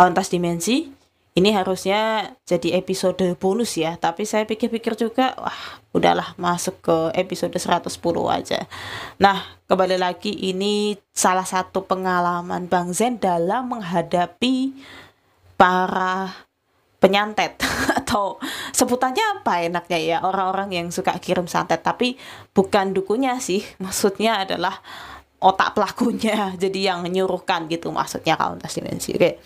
Ontas Dimensi ini harusnya jadi episode bonus ya. Tapi saya pikir-pikir juga wah udahlah masuk ke episode 110 aja. Nah kembali lagi ini salah satu pengalaman Bang Zen dalam menghadapi para penyantet. Atau sebutannya apa enaknya ya? Orang-orang yang suka kirim santet. Tapi bukan dukunya sih maksudnya adalah otak pelakunya jadi yang nyuruhkan gitu maksudnya kalau dimensi oke.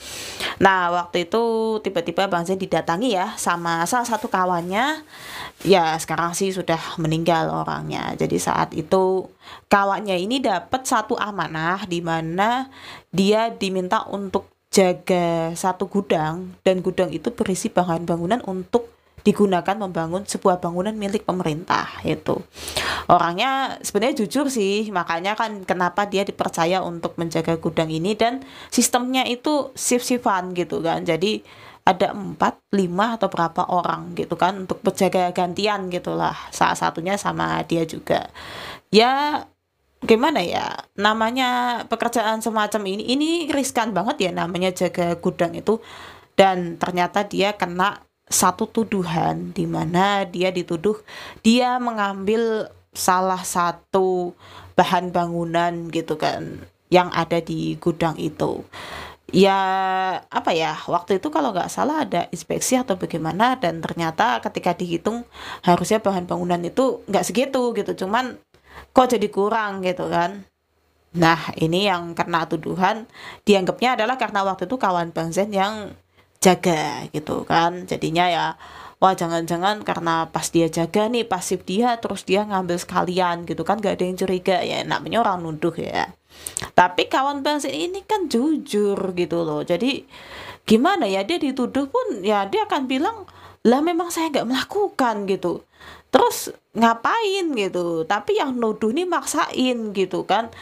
Nah waktu itu tiba-tiba bang Zain didatangi ya sama salah satu kawannya. Ya sekarang sih sudah meninggal orangnya. Jadi saat itu kawannya ini dapat satu amanah di mana dia diminta untuk jaga satu gudang dan gudang itu berisi bahan bangunan untuk digunakan membangun sebuah bangunan milik pemerintah itu orangnya sebenarnya jujur sih makanya kan kenapa dia dipercaya untuk menjaga gudang ini dan sistemnya itu shift-shiftan gitu kan. Jadi ada empat lima atau berapa orang gitu kan untuk berjaga gantian gitulah. Salah satunya sama dia juga. Ya gimana ya namanya pekerjaan semacam ini ini riskan banget ya namanya jaga gudang itu. Dan ternyata dia kena satu tuduhan di mana dia dituduh dia mengambil salah satu bahan bangunan gitu kan yang ada di gudang itu. Ya apa ya waktu itu kalau nggak salah ada inspeksi atau bagaimana dan ternyata ketika dihitung harusnya bahan bangunan itu nggak segitu gitu cuman kok jadi kurang gitu kan. Nah ini yang kena tuduhan. Dianggapnya adalah karena waktu itu kawan Bang Zen yang jaga gitu kan. Jadinya ya wah jangan-jangan karena pas dia jaga nih pasif dia terus dia ngambil sekalian gitu kan. Gak ada yang curiga ya namanya orang nuduh ya. Tapi kawan bangsa ini kan jujur gitu loh. Jadi gimana ya dia dituduh pun ya dia akan bilang lah memang saya nggak melakukan gitu. Terus ngapain? gitu. Tapi yang nuduh nih maksain gitu kan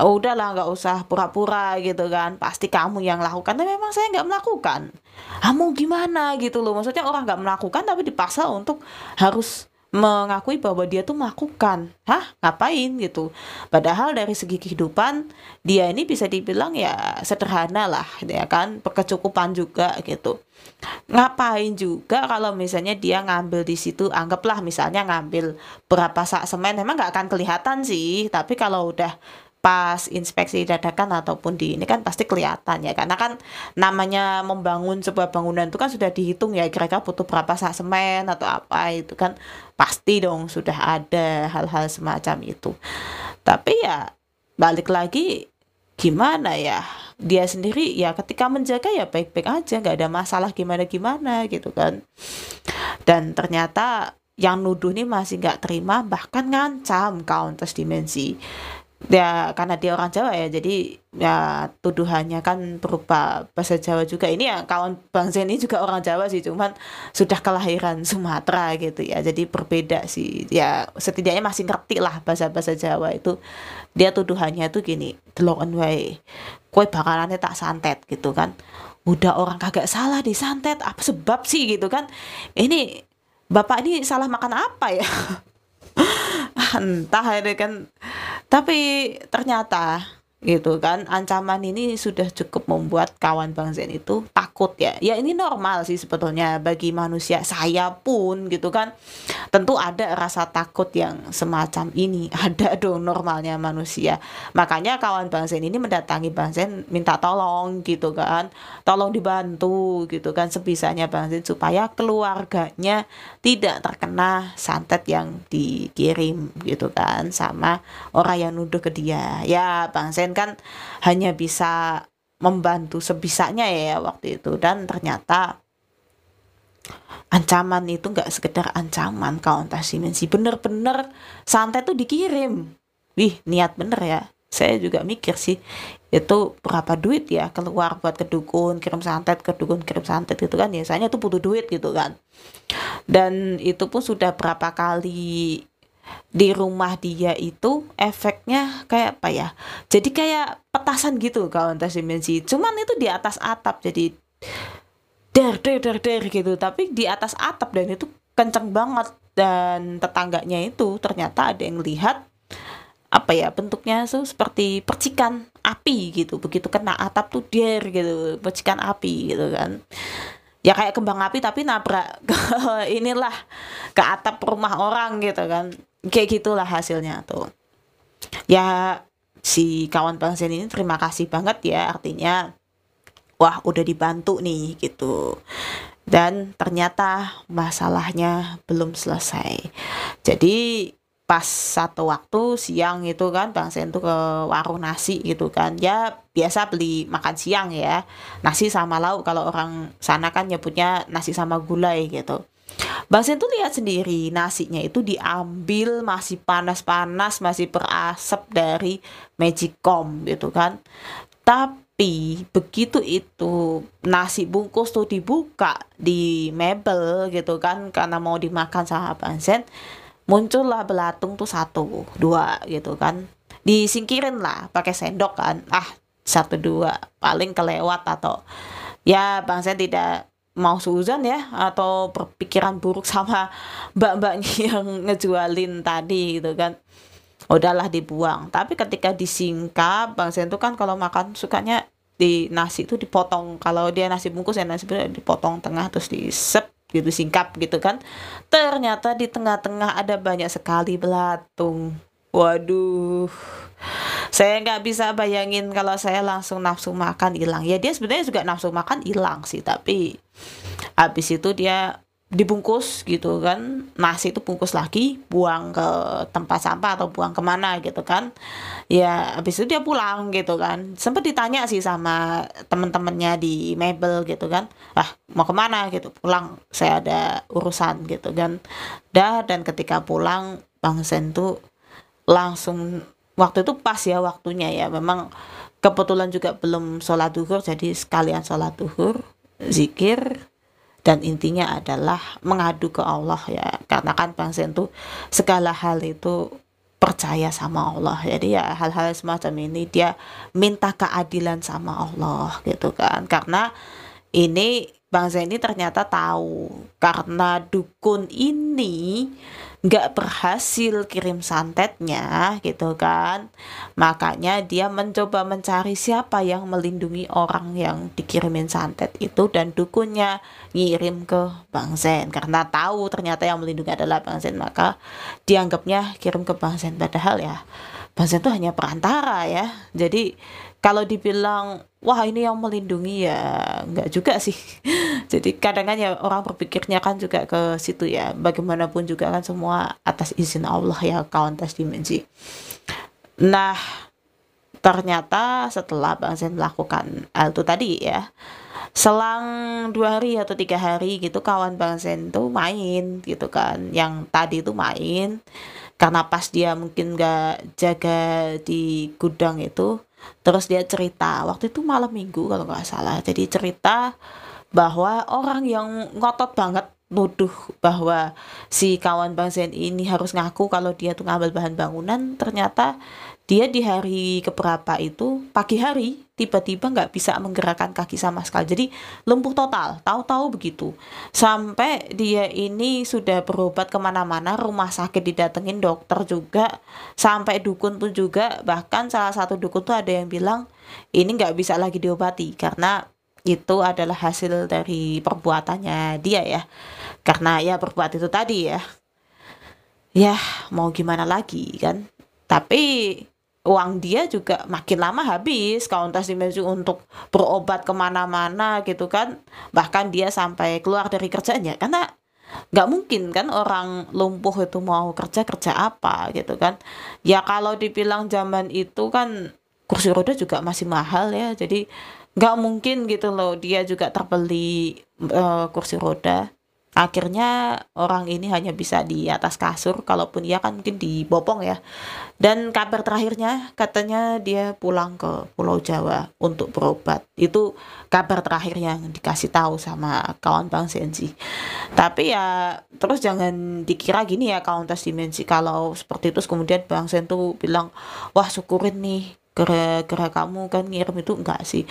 oh, udahlah nggak usah pura-pura gitu kan. Pasti kamu yang lakukan. Tapi memang saya nggak melakukan. Kamu gimana gitu loh. Maksudnya orang nggak melakukan tapi dipaksa untuk harus mengakui bahwa dia tuh melakukan. Hah? Ngapain gitu? Padahal dari segi kehidupan dia ini bisa dibilang ya sederhana lah ya kan? Berkecukupan juga gitu. Ngapain juga kalau misalnya dia ngambil di situ anggaplah misalnya ngambil berapa sak semen memang nggak akan kelihatan sih. Tapi kalau udah pas inspeksi dadakan ataupun di ini kan pasti kelihatan ya karena kan namanya membangun sebuah bangunan itu kan sudah dihitung ya kira-kira butuh berapa sak semen atau apa itu kan pasti dong sudah ada hal-hal semacam itu. Tapi ya balik lagi gimana ya? Dia sendiri ya ketika menjaga ya baik-baik aja nggak ada masalah gimana-gimana gitu kan. Dan ternyata yang nuduh ini masih nggak terima bahkan ngancam counters dimensi ya karena dia orang Jawa ya jadi ya tuduhannya kan berupa bahasa Jawa juga. Ini ya kawan Bang Zen ini juga orang Jawa sih cuman sudah kelahiran Sumatera gitu ya. Jadi berbeda sih. Ya setidaknya masih ngerti lah bahasa-bahasa Jawa itu. Dia tuduhannya tuh gini delok way kue bakalannya tak santet gitu kan. Udah orang kagak salah disantet apa sebab sih? gitu kan. Ini bapak ini salah makan apa ya entah ya kan. Tapi ternyata gitu kan. Ancaman ini sudah cukup membuat kawan Bang Zen itu takut ya. Ya ini normal sih sebetulnya bagi manusia. Saya pun gitu kan. Tentu ada rasa takut yang semacam ini. Ada dong normalnya manusia. Makanya kawan Bang Zen ini mendatangi Bang Zen minta tolong gitu kan. Tolong dibantu gitu kan sebisanya Bang Zen supaya keluarganya tidak terkena santet yang dikirim gitu kan sama orang yang nuduh ke dia. Ya Bang Zen kan hanya bisa membantu sebisanya ya waktu itu. Dan ternyata ancaman itu nggak sekedar ancaman kauntas dimensi bener-bener santet tuh dikirim. Wih niat bener ya. Saya juga mikir sih itu berapa duit ya keluar buat ke dukun kirim santet ke dukun kirim santet gitu kan. Biasanya tuh butuh duit gitu kan. Dan itu pun sudah berapa kali di rumah dia itu efeknya kayak apa ya? Jadi kayak petasan gitu kalau lintas dimensi cuman itu di atas atap jadi der der der der gitu. Tapi di atas atap dan itu kenceng banget. Dan tetangganya itu ternyata ada yang lihat apa ya bentuknya tuh seperti percikan api gitu. Begitu kena atap tuh der gitu percikan api gitu kan. Ya kayak kembang api tapi nabrak ke inilah ke atap rumah orang gitu kan kayak gitulah hasilnya tuh. Ya si kawan bangsen ini terima kasih banget ya artinya wah udah dibantu nih gitu. Dan ternyata masalahnya belum selesai. Jadi pas satu waktu siang itu kan Bang Sen tuh ke warung nasi gitu kan. Ya biasa beli makan siang ya nasi sama lauk. Kalau orang sana kan nyebutnya nasi sama gulai gitu Bang Sen tuh lihat sendiri nasinya itu diambil masih panas-panas masih berasap dari magicom gitu kan. Tapi begitu itu nasi bungkus tuh dibuka di mebel gitu kan karena mau dimakan sama Bang Sen muncullah belatung tuh satu dua gitu kan. Disingkirin lah pakai sendok kan. Ah satu dua paling kelewat atau ya bang saya tidak mau suzon ya atau berpikiran buruk sama mbak-mbaknya yang ngejualin tadi gitu kan. Udahlah dibuang. Tapi ketika disingkap bang Sen tuh kan kalau makan sukanya di nasi itu dipotong. Kalau dia nasi bungkus ya nasi dipotong tengah terus disep gitu singkap gitu kan. Ternyata di tengah-tengah ada banyak sekali belatung. Waduh saya nggak bisa bayangin kalau saya langsung nafsu makan hilang. Ya dia sebenarnya juga nafsu makan hilang sih tapi habis itu dia dibungkus gitu kan. Nasi itu bungkus lagi buang ke tempat sampah atau buang ke mana gitu kan. Ya habis itu dia pulang gitu kan. Sempat ditanya sih sama temen-temennya di mebel gitu kan. Ah mau ke mana? gitu. Pulang saya ada urusan gitu kan. Dah dan ketika pulang bang Sen tuh langsung waktu itu pas ya waktunya ya. Memang kebetulan juga belum sholat duhur jadi sekalian sholat duhur zikir dan intinya adalah mengadu ke Allah ya. Karena kan Bang tuh segala hal itu percaya sama Allah. Jadi ya hal-hal semacam ini dia minta keadilan sama Allah gitu kan. Karena ini Bang Zen ini ternyata tahu. Karena dukun ini nggak berhasil kirim santetnya gitu kan. Makanya dia mencoba mencari siapa yang melindungi orang yang dikirimin santet itu dan dukunnya ngirim ke Bang Zen. Karena tahu ternyata yang melindungi adalah Bang Zen maka dianggapnya kirim ke Bang Zen. Padahal ya Bang Zen itu hanya perantara ya. Jadi kalau dibilang wah ini yang melindungi ya nggak juga sih. Jadi kadang kan ya orang berpikirnya kan juga ke situ ya. Bagaimanapun juga kan semua atas izin Allah ya kawan tes dimensi. Nah ternyata setelah Bang Zen melakukan hal itu tadi ya selang dua hari atau tiga hari gitu kawan Bang Zen tuh main gitu kan. Yang tadi tuh main karena pas dia mungkin gak jaga di gudang itu Terus dia cerita, waktu itu malam minggu kalau nggak salah. Jadi cerita bahwa orang yang ngotot banget nuduh bahwa si kawan Bang Zen ini harus ngaku kalau dia tuh ngambil bahan bangunan ternyata dia di hari keberapa itu pagi hari tiba-tiba nggak bisa menggerakkan kaki sama sekali. Jadi lumpuh total. Tahu-tahu begitu. Sampai dia ini sudah berobat ke mana-mana rumah sakit didatengin dokter juga sampai dukun pun juga bahkan salah satu dukun tuh ada yang bilang ini nggak bisa lagi diobati karena itu adalah hasil dari perbuatannya dia ya. Karena ya berbuat itu tadi ya. Ya mau gimana lagi kan? Tapi uang dia juga makin lama habis. Kauntas dimensi untuk berobat ke mana-mana gitu kan. Bahkan dia sampai keluar dari kerjanya. Karena nggak mungkin kan orang lumpuh itu mau kerja kerja apa gitu kan. Ya kalau dibilang zaman itu kan kursi roda juga masih mahal ya. Jadi nggak mungkin gitu loh dia juga terbeli uh, kursi roda akhirnya orang ini hanya bisa di atas kasur kalaupun ia kan mungkin dibopong ya. Dan kabar terakhirnya katanya dia pulang ke Pulau Jawa untuk berobat. Itu kabar terakhir yang dikasih tahu sama kawan Bang Sensi. Tapi ya terus jangan dikira gini ya kawan tes dimensi. Kalau seperti itu kemudian Bang Sen tuh bilang wah syukurin nih gara-gara kamu kan ngirim itu enggak sih?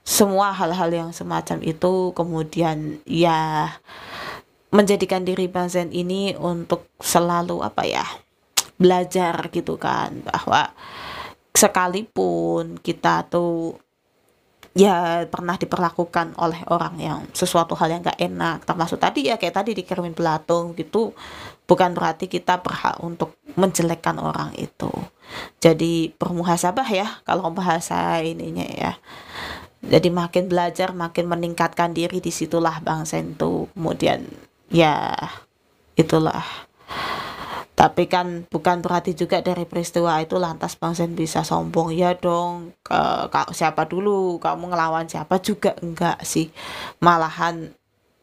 Semua hal-hal yang semacam itu kemudian ya menjadikan diri Bang Zen ini untuk selalu apa ya belajar gitu kan bahwa sekalipun kita tuh ya pernah diperlakukan oleh orang yang sesuatu hal yang gak enak termasuk tadi ya kayak tadi dikirimin belatung gitu bukan berarti kita berhak untuk menjelekkan orang itu. Jadi bermuhasabah ya kalau bahasa ininya ya. Jadi makin belajar makin meningkatkan diri di situlah bang Sentu kemudian ya itulah. Tapi kan bukan berarti juga dari peristiwa itu lantas Bang Zen bisa sombong. Ya dong ke, ke siapa dulu? Kamu ngelawan siapa juga? Enggak sih. Malahan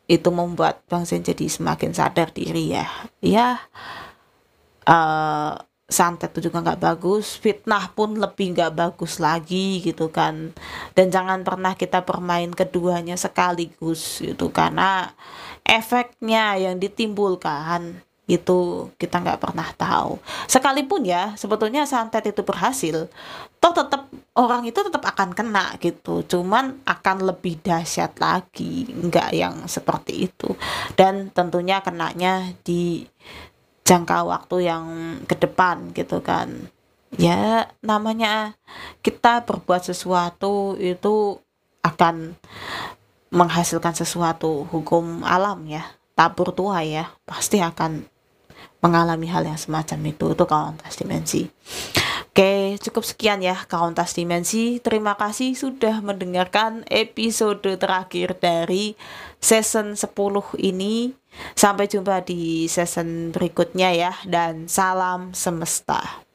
itu membuat Bang Zen jadi semakin sadar diri ya. Ya uh, santet itu juga nggak bagus fitnah pun lebih nggak bagus lagi gitu kan. Dan jangan pernah kita bermain keduanya sekaligus gitu. Karena efeknya yang ditimbulkan itu kita nggak pernah tahu. Sekalipun ya sebetulnya santet itu berhasil toh tetap orang itu tetap akan kena gitu. Cuman akan lebih dahsyat lagi nggak yang seperti itu. Dan tentunya kenanya di jangka waktu yang ke depan gitu kan. Ya namanya kita berbuat sesuatu itu akan menghasilkan sesuatu hukum alam ya tabur tua ya pasti akan mengalami hal yang semacam itu itu kauntas dimensi Oke, cukup sekian ya kauntas dimensi. Terima kasih sudah mendengarkan episode terakhir dari season 10 ini. Sampai jumpa di season berikutnya ya dan salam semesta.